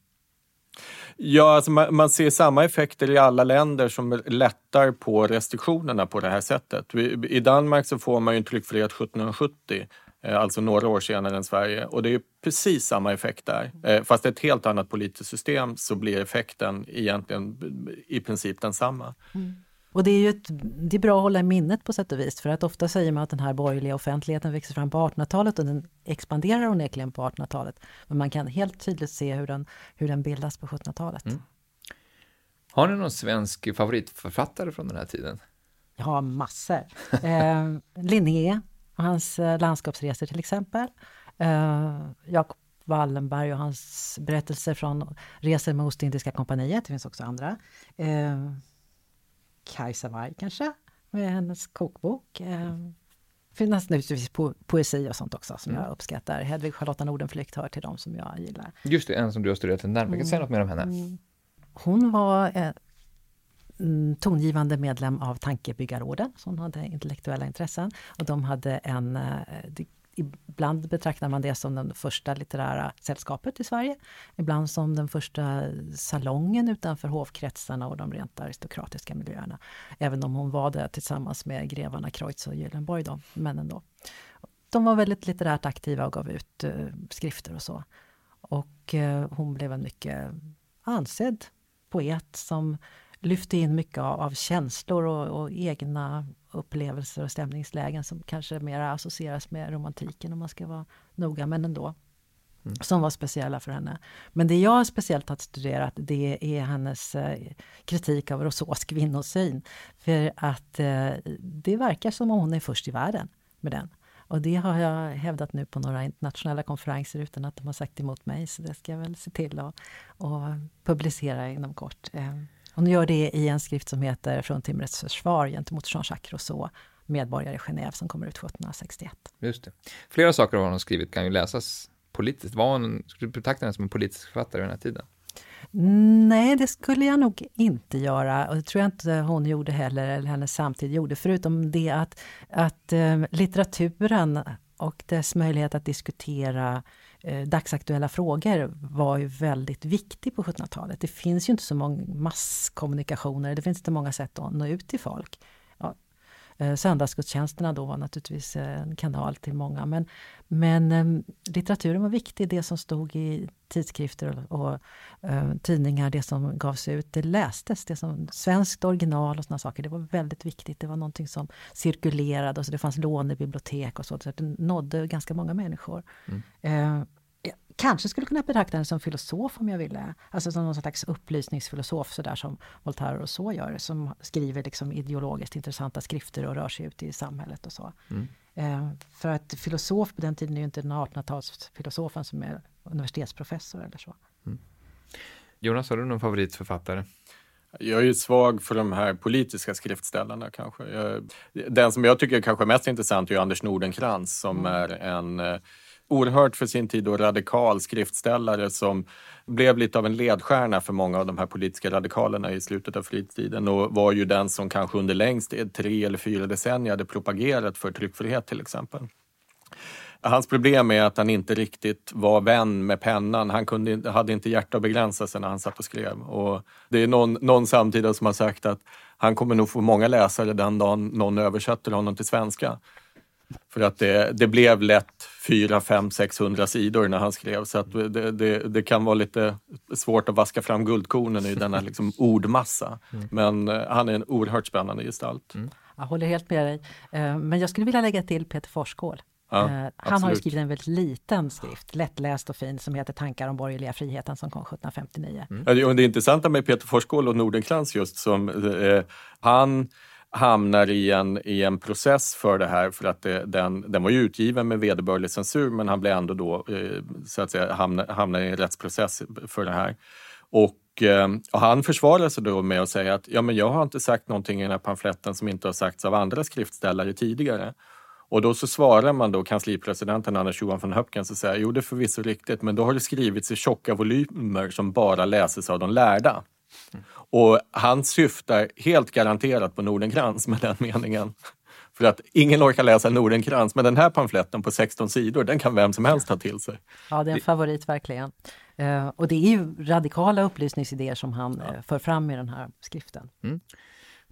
Ja, alltså man, man, ser samma effekter i alla länder som lättar på restriktionerna på det här sättet. I Danmark så får man ju en tryckfrihet 1770, eh, alltså några år senare än Sverige. Och det är precis samma effekt där. Eh, fast ett helt annat politiskt system så blir effekten egentligen i princip densamma. Mm. Och det är ju ett, det är bra att hålla i minnet på sätt och vis, för att ofta säger man att den här borgerliga offentligheten växer fram på 1800-talet och den expanderar onekligen på 1800-talet. Men man kan helt tydligt se hur den, hur den bildas på 1700-talet. Mm. Har ni någon svensk favoritförfattare från den här tiden? Ja, massor. Eh, Linné och hans eh, landskapsresor till exempel. Eh, Jakob Wallenberg och hans berättelser från resor med Ostindiska kompaniet. Det finns också andra. Eh, Kajsa Warg kanske, med hennes kokbok. Eh, finns naturligtvis po poesi och sånt också som mm. jag uppskattar. Hedvig Charlotta Nordenflykt hör till dem som jag gillar. Just det, en som du har studerat närmare. Kan du säga något mer om henne? Mm. Hon var eh, tongivande medlem av Tankebyggarorden som hade intellektuella intressen. Och de hade en, eh, ibland betraktar man det som den första litterära sällskapet i Sverige. Ibland som den första salongen utanför hovkretsarna och de rent aristokratiska miljöerna. Även om hon var det tillsammans med grevarna Kreutz och Gyllenborg, då, men ändå. De var väldigt litterärt aktiva och gav ut uh, skrifter och så. Och uh, hon blev en mycket ansedd poet som lyfte in mycket av, av känslor och, och, egna upplevelser och stämningslägen som kanske mer associeras med romantiken om man ska vara noga, men ändå. Mm. Som var speciella för henne. Men det jag speciellt har studerat det är hennes eh, kritik av Rousseaus kvinnosyn. För att eh, det verkar som om hon är först i världen med den. Och det har jag hävdat nu på några internationella konferenser utan att de har sagt emot mig. Så det ska jag väl se till att publicera inom kort. Eh, hon gör det i en skrift som heter Från timrets försvar gentemot Jean-Jacques Rousseau, medborgare i Genève, som kommer ut 1761. Just det. Flera saker av vad hon har skrivit kan ju läsas politiskt. Var hon, skulle du betrakta henne som en politisk författare i den här tiden? Nej, det skulle jag nog inte göra. Och det tror jag inte hon gjorde heller, eller hennes samtid gjorde. Förutom det att, att äh, litteraturen och dess möjlighet att diskutera eh, dagsaktuella frågor var ju väldigt viktig på 1700-talet. Det finns ju inte så många masskommunikationer, det finns inte många sätt att nå ut till folk. Eh, söndagsgudstjänsterna då var naturligtvis en kanal till många, men, men eh, litteraturen var viktig. Det som stod i tidskrifter och, och eh, tidningar, det som gavs ut, det lästes. Det som svenskt original och sådana saker, det var väldigt viktigt. Det var någonting som cirkulerade och så det fanns lånebibliotek och så, så det nådde ganska många människor. Mm. Kanske skulle kunna betrakta henne som filosof om jag ville. Alltså som någon slags upplysningsfilosof sådär som Voltaire och så gör. Som skriver liksom ideologiskt intressanta skrifter och rör sig ut i samhället och så. Mm. Eh, för att filosof på den tiden är ju inte den 1800-talsfilosofen som är universitetsprofessor eller så. Mm. Jonas, har du någon favoritförfattare? Jag är ju svag för de här politiska skriftställarna kanske. Jag, den som jag tycker är kanske mest intressant är Anders Nordenkrans som mm. är en eh, oerhört för sin tid och radikal skriftställare som blev lite av en ledstjärna för många av de här politiska radikalerna i slutet av fritiden och var ju den som kanske under längst tre eller fyra decennier hade propagerat för tryckfrihet till exempel. Hans problem är att han inte riktigt var vän med pennan. Han kunde, hade inte hjärta att begränsa sig när han satt och skrev. Och det är någon, någon samtida som har sagt att han kommer nog få många läsare den dagen någon översätter honom till svenska. För att det, det blev lätt 4, 5, 600 sidor när han skrev så att det, det, det, kan vara lite svårt att vaska fram guldkornen i denna liksom ordmassa. Mm. Men eh, han är en oerhört spännande gestalt. Mm. Jag håller helt med dig. Eh, men jag skulle vilja lägga till Peter Forsgård. Ja, eh, han absolut. har skrivit en väldigt liten skrift, lättläst och fin, som heter Tankar om borgerliga friheten som kom 1759. Mm. Ja, det intressanta med Peter Forsgård och Nordenkrans just som eh, han hamnar i en, i en process för det här för att det, den, den var ju utgiven med vederbörlig censur men han blir ändå då eh, så att säga hamnar, hamnar i en rättsprocess för det här. Och, eh, och, han försvarar sig då med att säga att ja, men jag har inte sagt någonting i den här pamfletten som inte har sagts av andra skriftställare tidigare. Och då så svarar man då kanslipresidenten Anders Johan von Höpkens och säger jo det är förvisso riktigt men då har det skrivits i tjocka volymer som bara läses av de lärda. Och han syftar helt garanterat på Nordenkrans med den meningen. För att ingen orkar läsa Nordenkrans, men den här pamfletten på 16 sidor, den kan vem som helst ta till sig. Ja, det är en favorit verkligen. Uh, och det är ju radikala upplysningsidéer som han ja. uh, för fram i den här skriften. Mm.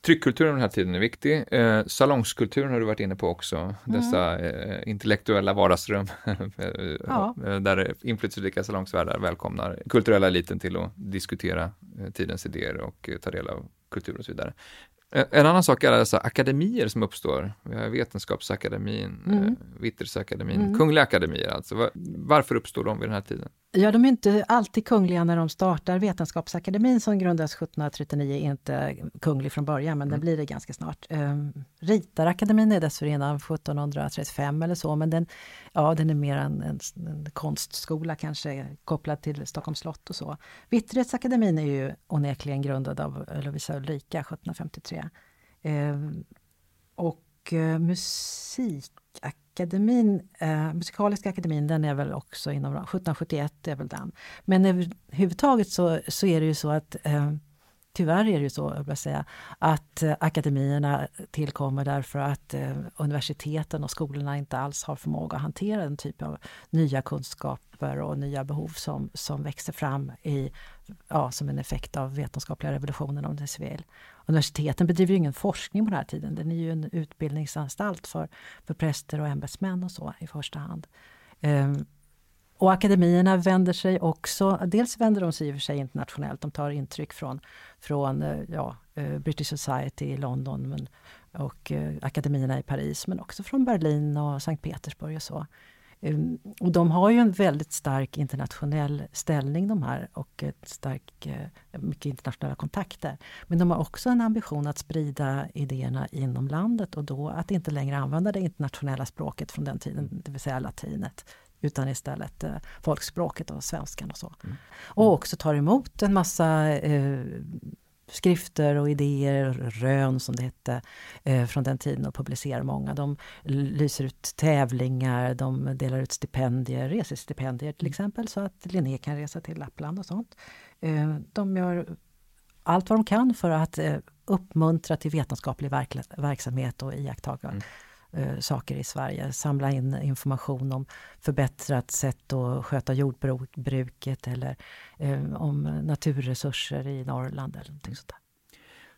Tryckkulturen den här tiden är viktig. Eh, salongskulturen har du varit inne på också. Mm. Dessa eh, intellektuella vardagsrum ja. där inflytelserika salongsvärdar välkomnar kulturella eliten till att diskutera eh, tidens idéer och eh, ta del av kultur och så vidare. Eh, en annan sak är dessa akademier som uppstår. Vi har Vetenskapsakademin, mm. eh, Vittersakademin, mm. Kungliga akademier alltså. Varför uppstår de vid den här tiden? Ja, de är inte alltid kungliga när de startar. Vetenskapsakademin som grundades 1739 är inte kunglig från början, men mm. den blir det ganska snart. Um, Ritarakademin är dessförinnan 1735 eller så, men den, ja, den är mer en, en, en konstskola kanske, kopplad till Stockholms slott och så. Vitterhetsakademin är ju onekligen grundad av Lovisa Ulrika 1753. Ehm, och eh, musikakademin, eh, Musikaliska akademin, den är väl också inom 1771 är väl den. Men överhuvudtaget så, så är det ju så att ehm, tyvärr är det ju så jag säga, att eh, akademierna tillkommer därför att eh, universiteten och skolorna inte alls har förmåga att hantera den typ av nya kunskaper och nya behov som, som växer fram i, ja, som en effekt av vetenskapliga revolutionen om det vill. Universiteten bedriver ingen forskning på den här tiden. Den är ju en utbildningsanstalt för, för präster och ämbetsmän och så i första hand. Um, och akademierna vänder sig också, dels vänder de sig i och för sig internationellt, de tar intryck från, från eh, ja, eh, British Society i London men, och eh, akademierna i Paris, men också från Berlin och Sankt Petersburg och så. Um, och de har ju en väldigt stark internationell ställning de här och ett stark, eh, mycket internationella kontakter. Men de har också en ambition att sprida idéerna inom landet och då att inte längre använda det internationella språket från den tiden, det vill säga latinet, utan istället eh, folkspråket och svenskan och så. Mm. Och också tar emot en massa eh, skrifter och idéer, rön som det hette, eh, från den tiden och publicerar många. De lyser ut tävlingar, de delar ut stipendier, resestipendier till mm. exempel, så att Linné kan resa till Lappland och sånt. Eh, de gör allt vad de kan för att eh, uppmuntra till vetenskaplig verk verksamhet och iakttaga mm eh, saker i Sverige. Samla in information om förbättrat sätt att sköta jordbruket eller eh, om naturresurser i Norrland eller någonting sånt där.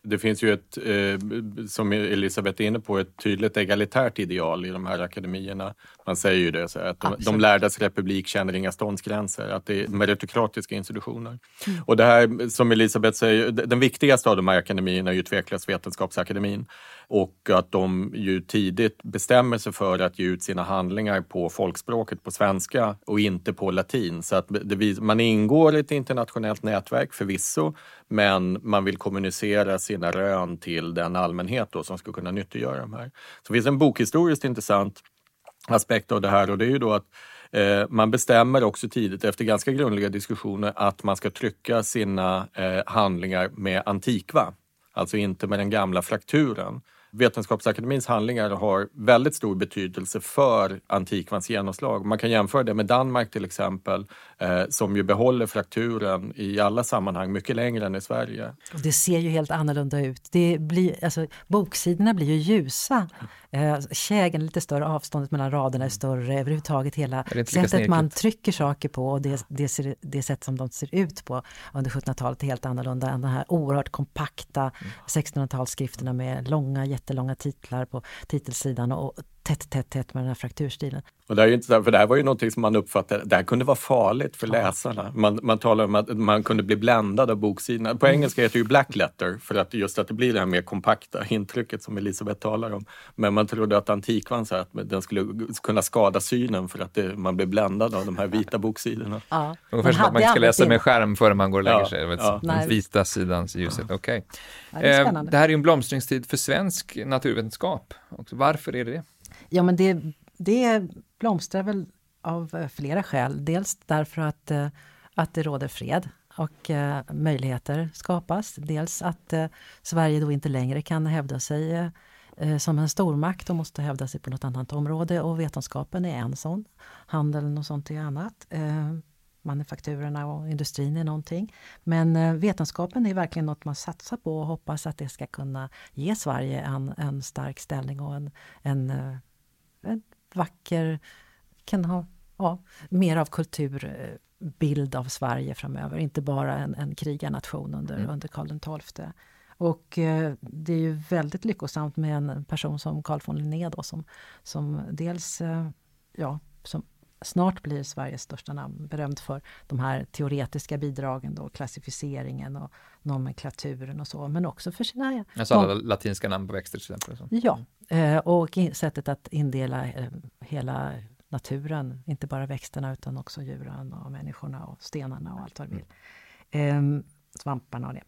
Det finns ju ett, eh, som Elisabeth är inne på, ett tydligt egalitärt ideal i de här akademierna. Man säger ju det, så att de, de lärdas republik känner inga ståndsgränser, att det är meritokratiska institutioner. Mm. Och det här som Elisabeth säger, den viktigaste av de här akademierna är ju tveklöst Vetenskapsakademin och att de ju tidigt bestämmer sig för att ge ut sina handlingar på folkspråket på svenska och inte på latin. Så att det, man ingår i ett internationellt nätverk förvisso, men man vill kommunicera sina rön till den allmänhet då som ska kunna nyttiggöra de här. Så det finns en bokhistoriskt intressant aspekt av det här och det är ju då att eh, man bestämmer också tidigt efter ganska grundliga diskussioner att man ska trycka sina eh, handlingar med antikva, alltså inte med den gamla frakturen. Vetenskapsakademins handlingar har väldigt stor betydelse för antikvans genomslag. Man kan jämföra det med Danmark till exempel, eh, som ju behåller frakturen i alla sammanhang mycket längre än i Sverige. Och det ser ju helt annorlunda ut. Det blir, alltså, boksidorna blir ju ljusa. Eh, kägen är lite större, avståndet mellan raderna är större, överhuvudtaget hela sättet man trycker saker på och det, det, ser, det sätt som de ser ut på under 1700-talet är helt annorlunda än de här oerhört kompakta mm. 1600-talsskrifterna med långa, jättelånga titlar på titelsidan och tätt, tätt, tätt med den här frakturstilen. Och det, är inte så, för det här var ju någonting som man uppfattade, det här kunde vara farligt för läsarna. Man, man talar om att man kunde bli bländad av boksidorna. På engelska heter det ju black letter för att just att det blir det här mer kompakta intrycket som Elisabeth talar om. Men man trodde att antikvan så att den skulle kunna skada synen för att det, man blev bländad av de här vita boksidorna. Ja. Ungefär som att man ska läsa med skärm före man går och lägger sig. Ja. Den vita sidans ljuset. Ja. Okej. Okay. Ja, det, det, här är ju en blomstringstid för svensk naturvetenskap. Varför är det det? Ja, men det, det blomstrar väl av eh, flera skäl. Dels därför att, eh, att det råder fred och eh, möjligheter skapas. Dels att Sverige då inte längre kan hävda sig som en stormakt och måste hävda sig på något annat område och vetenskapen är en sån. Handeln och sånt är annat. Manufakturerna och industrin är någonting. Men vetenskapen är verkligen något man satsar på och hoppas att det ska kunna ge Sverige en, en stark ställning och en, en en vacker, kan ha ja, mer av kulturbild av Sverige framöver. Inte bara en, en krigarnation under, mm. under Karl XII. Och eh, det är ju väldigt lyckosamt med en person som Carl von Linné då, som, som dels eh, ja, som snart blir Sveriges största namn, berömd för de här teoretiska bidragen då, klassificeringen och nomenklaturen och så, men också för sina... Alltså alla latinska namn på växter till exempel? Ja, eh, och sättet att indela eh, hela naturen, inte bara växterna utan också djuren och människorna och stenarna och allt vad du vill. Mm. Svamparna och det.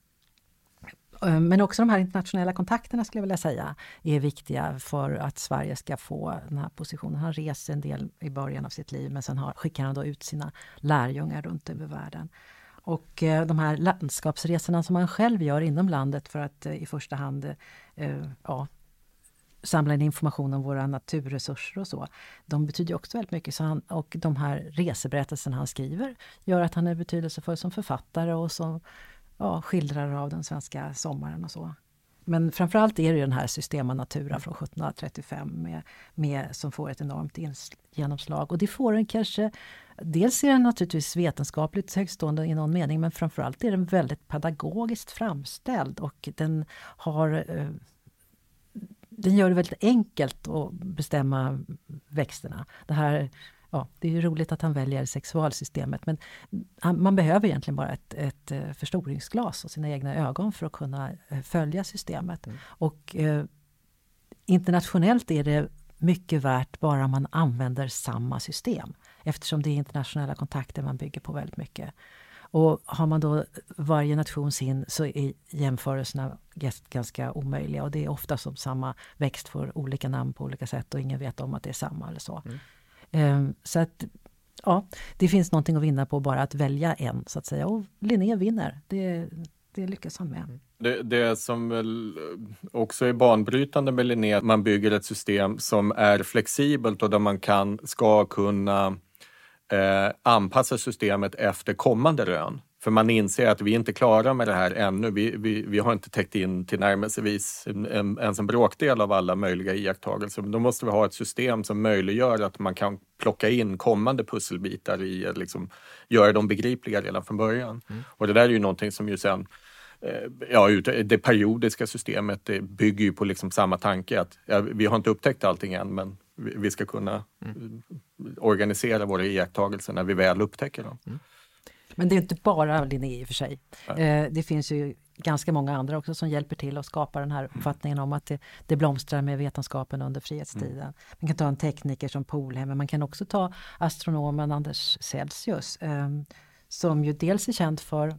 Eh, men också de här internationella kontakterna skulle jag vilja säga är viktiga för att Sverige ska få den här positionen. Han reser en del i början av sitt liv men sen har, skickar han då ut sina lärjungar runt över världen. Och eh, de här landskapsresorna som han själv gör inom landet för att eh, i första hand eh, ja, samla in information om våra naturresurser och så. De betyder också väldigt mycket. Så han, och de här reseberättelserna han skriver gör att han är betydelsefull som författare och som ja, skildrare av den svenska sommaren och så. Men framförallt är det den här Systema Natura från 1735 med, med, som får ett enormt genomslag. Och det får en kanske... Dels är den naturligtvis vetenskapligt högstående i någon mening men framförallt är den väldigt pedagogiskt framställd och den har eh, den gör det väldigt enkelt att bestämma växterna. Det här ja, det är ju roligt att han väljer sexualsystemet men man behöver egentligen bara ett, ett eh, förstoringsglas och sina egna ögon för att kunna eh, följa systemet. Mm. Och eh, internationellt är det mycket värt bara man använder samma system eftersom det är internationella kontakter man bygger på väldigt mycket. Och har man då varje nation sin så är jämförelserna ganska omöjliga och det är ofta som samma växt får olika namn på olika sätt och ingen vet om att det är samma eller så. Mm. Ehm, så att ja, det finns någonting att vinna på bara att välja en så att säga och Linné vinner. Det, det lyckas han med. Det, det som väl också är banbrytande med Linné, att man bygger ett system som är flexibelt och där man kan, ska kunna eh, anpassa systemet efter kommande rön. För man inser att vi är inte klara med det här ännu. Vi, vi, vi har inte täckt in till närmelsevis en, ens en bråkdel av alla möjliga iakttagelser. då måste vi ha ett system som möjliggör att man kan plocka in kommande pusselbitar i liksom, göra dem begripliga redan från början. Mm. Och det där är ju någonting som ju sen eh, Ja, det periodiska systemet det bygger ju på liksom samma tanke att ja, vi har inte upptäckt allting än men vi ska kunna mm. organisera våra iakttagelser när vi väl upptäcker dem. Mm. Men det är inte bara Linné i och för sig. Eh, det finns ju ganska många andra också som hjälper till att skapa den här uppfattningen om att det, det blomstrar med vetenskapen under frihetstiden. Mm. Man kan ta en tekniker som Polhem, men man kan också ta astronomen Anders Celsius eh, som ju dels är känd för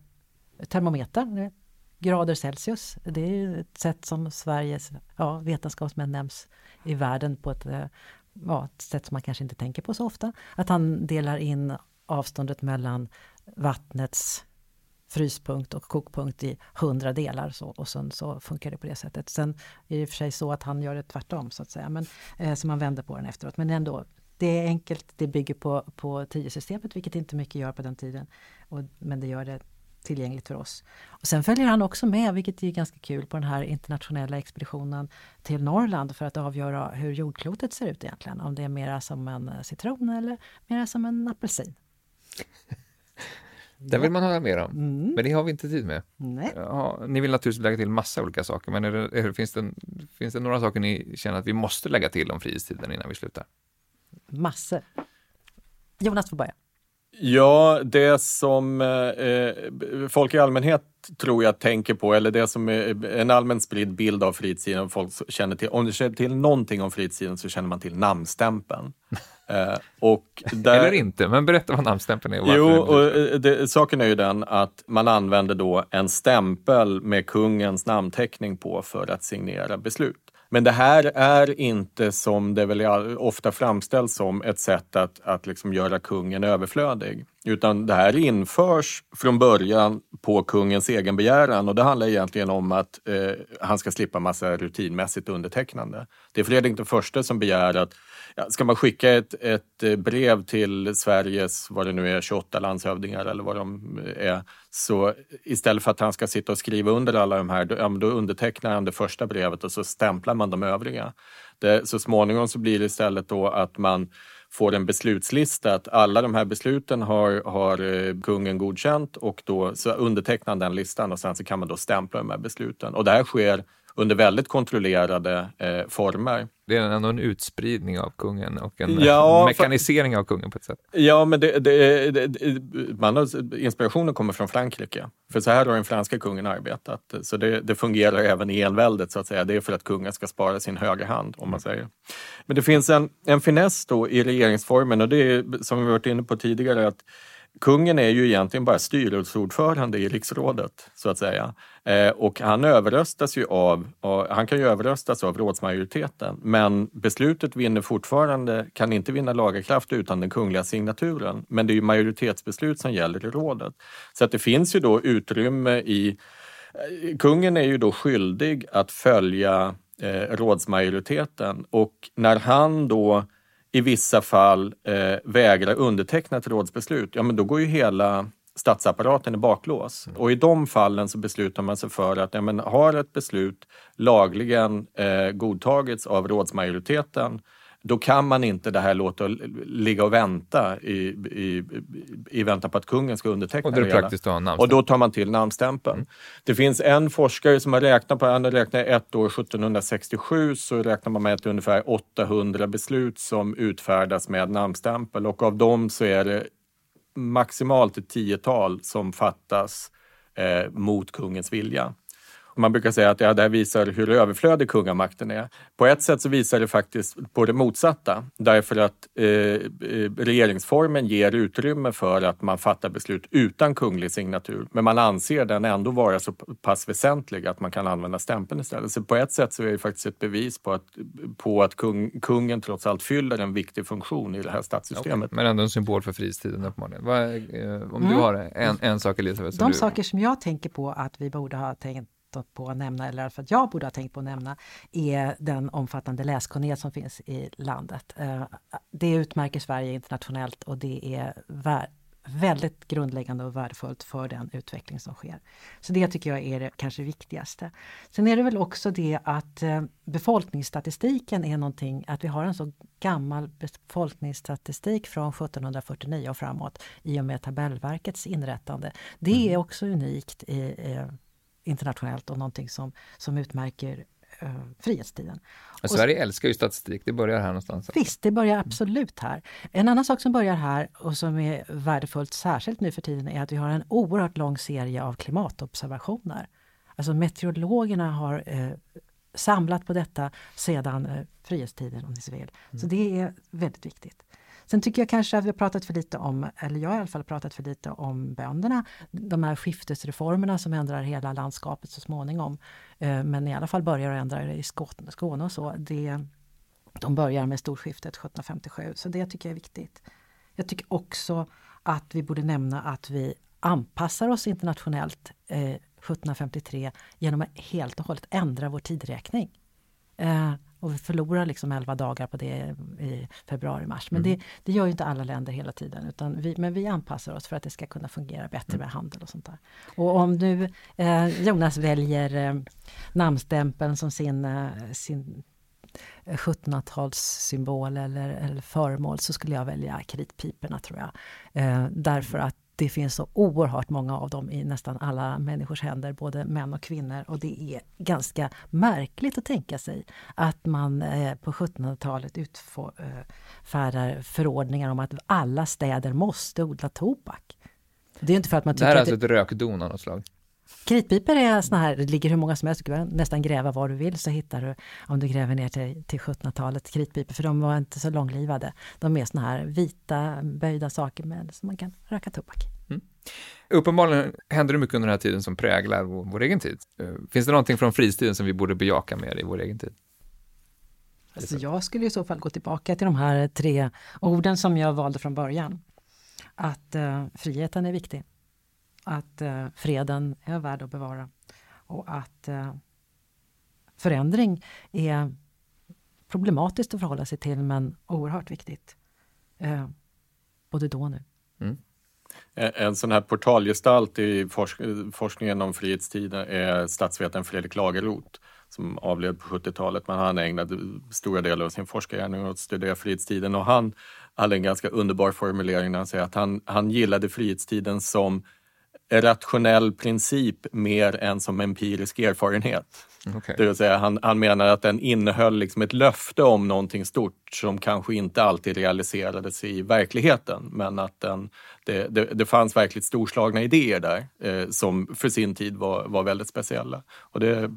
termometer, grader Celsius. Det är ett sätt som Sveriges ja, vetenskapsmän nämns i världen på ett, eh, ja, ett sätt som man kanske inte tänker på så ofta. Att han delar in avståndet mellan vattnets fryspunkt och kokpunkt i hundra delar så, och sen så funkar det på det sättet. Sen är det i och för sig så att han gör det tvärtom så att säga, men eh, så man vänder på den efteråt. Men ändå, det är enkelt, det bygger på, på tio-systemet, vilket inte mycket gör på den tiden. Och, men det gör det tillgängligt för oss. Och sen följer han också med, vilket är ganska kul, på den här internationella expeditionen till Norrland för att avgöra hur jordklotet ser ut egentligen. Om det är mera som en eh, citron eller mera som en apelsin. Det vill man höra mer om, mm. men det har vi inte tid med. Nej. Ja, ni vill naturligtvis lägga till massa olika saker, men är det, är det, finns, det, finns det några saker ni känner att vi måste lägga till om frihetstiden innan vi slutar? Massor. Jonas får börja. Ja, det som eh, folk i allmänhet tror jag tänker på, eller det som är en allmänt spridd bild av fritiden, folk känner till, om du känner till någonting om fritiden så känner man till namnstämpeln. eh, och där, eller inte, men berätta vad namnstämpeln är. Och jo, och eh, det, saken är ju den att man använder då en stämpel med kungens namnteckning på för att signera beslut. Men det här är inte som det väl ofta framställs som ett sätt att, att liksom göra kungen överflödig. Utan det här införs från början på kungens egen begäran och det handlar egentligen om att eh, han ska slippa massa rutinmässigt undertecknande. Det är Fredrik den förste som begär att ja, ska man skicka ett, ett eh, brev till Sveriges, vad det nu är, 28 landshövdingar eller vad de eh, är, så istället för att han ska sitta och skriva under alla de här, då, ja, då undertecknar han det första brevet och så stämplar man de övriga. Det, så småningom så blir det istället då att man får en beslutslista att alla de här besluten har, har eh, kungen godkänt och då så undertecknar den listan och sen så kan man då stämpla de här besluten. Och det här sker under väldigt kontrollerade eh, former. Det är ändå en utspridning av kungen och en ja, mekanisering för, av kungen på ett sätt. Ja, men det, det, det, man har, inspirationen kommer från Frankrike. För så här har den franska kungen arbetat. Så det, fungerar även i enväldet så att säga. Det är för att kungen ska spara sin högra hand om man säger. Men det finns en, en finess då i regeringsformen och det är som vi varit inne på tidigare att kungen är ju egentligen bara styrelseordförande i riksrådet, så att säga. Eh, och han överröstas ju av, han kan ju överröstas av rådsmajoriteten, men beslutet vinner fortfarande, kan inte vinna lagerkraft utan den kungliga signaturen. Men det är ju majoritetsbeslut som gäller i rådet. Så att det finns ju då utrymme i eh, Kungen är ju då skyldig att följa eh, rådsmajoriteten och när han då i vissa fall eh, vägrar underteckna ett rådsbeslut, ja men då går ju hela statsapparaten i baklås. Mm. Och i de fallen så beslutar man sig för att ja, men har ett beslut lagligen eh, godtagits av rådsmajoriteten då kan man inte det här låta ligga och vänta i, i, i väntan på att kungen ska underteckna och det. Praktiskt att och då tar man till namnstämpeln. Mm. Det finns en forskare som har räknat på, han har räknat ett år 1767 så räknar man med att det är ungefär 800 beslut som utfärdas med namnstämpel och av dem så är det maximalt ett tiotal som fattas eh, mot kungens vilja. Man brukar säga att ja, det här visar hur överflödig kungamakten är. På ett sätt så visar det faktiskt på det motsatta därför att eh, eh, regeringsformen ger utrymme för att man fattar beslut utan kunglig signatur. Men man anser den ändå vara så pass väsentlig att man kan använda stämpeln istället. Så på ett sätt så är det faktiskt ett bevis på att, på att kung, kungen trots allt fyller en viktig funktion i det här statssystemet. Okay. Men ändå en symbol för fristiden uppenbarligen. Vad, eh, om mm. du har en, en sak Elisabeth? De du... saker som jag tänker på att vi borde ha tänkt på att nämna, eller för att jag borde ha tänkt på att nämna, är den omfattande läskunnighet som finns i landet. Eh, det utmärker Sverige internationellt och det är väldigt grundläggande och värdefullt för den utveckling som sker. Så det tycker jag är det kanske viktigaste. Sen är det väl också det att eh, befolkningsstatistiken är någonting, att vi har en så gammal befolkningsstatistik från 1749 och framåt i och med tabellverkets inrättande. Det är mm. också unikt i, internationellt och någonting som, som utmärker uh, frihetstiden. Och Sverige och, älskar ju statistik, det börjar här någonstans. Visst, det börjar absolut här. En annan sak som börjar här och som är värdefullt särskilt nu för tiden är att vi har en oerhört lång serie av klimatobservationer. Alltså meteorologerna har eh, samlat på detta sedan eh, frihetstiden om ni så vill. Mm. Så det är väldigt viktigt. Sen tycker jag kanske att vi har pratat för lite om, eller jag har i alla fall pratat för lite om bönderna. De här skiftesreformerna som ändrar hela landskapet så småningom. Eh, men i alla fall börjar att ändra det i Skåne och så. Det, de börjar med storskiftet 1757, så det tycker jag är viktigt. Jag tycker också att vi borde nämna att vi anpassar oss internationellt eh, 1753 genom att helt och hållet ändra vår tidräkning. Eh, och vi förlorar liksom 11 dagar på det i februari-mars. Men mm. det, det, gör ju inte alla länder hela tiden. Utan vi, men vi anpassar oss för att det ska kunna fungera bättre med handel och sånt där. Och om nu eh, Jonas väljer eh, namnstämpeln som sin, eh, sin 1700-talssymbol eller, eller föremål så skulle jag välja kritpiporna tror jag. Eh, därför att det finns så oerhört många av dem i nästan alla människors händer, både män och kvinnor. Och det är ganska märkligt att tänka sig att man eh, på 1700-talet utfärdar eh, förordningar om att alla städer måste odla tobak. Det är inte för att man tycker det här är alltså ett rökdon av något slag? Kritpipor är såna här, det ligger hur många som helst, du kan nästan gräva var du vill så hittar du, om du gräver ner till, till 1700-talet, kritpipor, för de var inte så långlivade. De är såna här vita böjda saker med, som man kan röka tobak. Mm. Uppenbarligen händer det mycket under den här tiden som präglar vår, vår egen tid. Eh, finns det någonting från fristiden som vi borde bejaka mer i vår egen tid? Alltså jag skulle i så fall gå tillbaka till de här tre orden som jag valde från början. Att uh, friheten är viktig att eh, freden är värd att bevara och att eh, förändring är problematiskt att förhålla sig till men oerhört viktigt. Eh, både då och nu. Mm. En sån här portalgestalt i forsk forskningen om frihetstiden är statsvetaren Fredrik Lagerroth som avled på 70-talet, men han ägnade stora delar av sin forskargärning åt att studera frihetstiden och han hade en ganska underbar formulering när han säger att han, han gillade frihetstiden som rationell princip mer än som empirisk erfarenhet. Okay. Det vill säga, han, han menar att den innehöll liksom ett löfte om någonting stort som kanske inte alltid realiserades i verkligheten. Men att den, det, det, det fanns verkligt storslagna idéer där eh, som för sin tid var, var väldigt speciella. Och det, eh,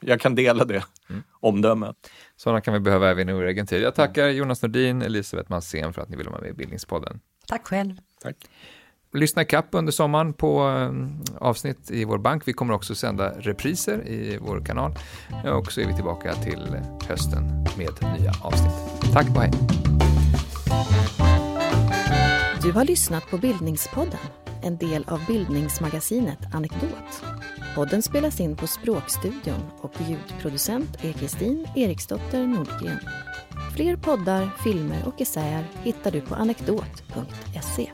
jag kan dela det mm. omdömet. Sådana kan vi behöva även i vår egen tid. Jag tackar Jonas Nordin, Elisabeth Mansén för att ni ville vara med i Bildningspodden. Tack själv. Tack. Lyssna kapp under sommaren på eh, avsnitt i vår bank. Vi kommer också sända repriser i vår kanal. Och så är vi tillbaka till hösten med nya avsnitt. Tack och hej! Du har lyssnat på Bildningspodden, en del av bildningsmagasinet Anekdot. Podden spelas in på Språkstudion och ljudproducent är Kristin Eriksdotter Nordgren. Fler poddar, filmer och essäer hittar du på anekdot.se.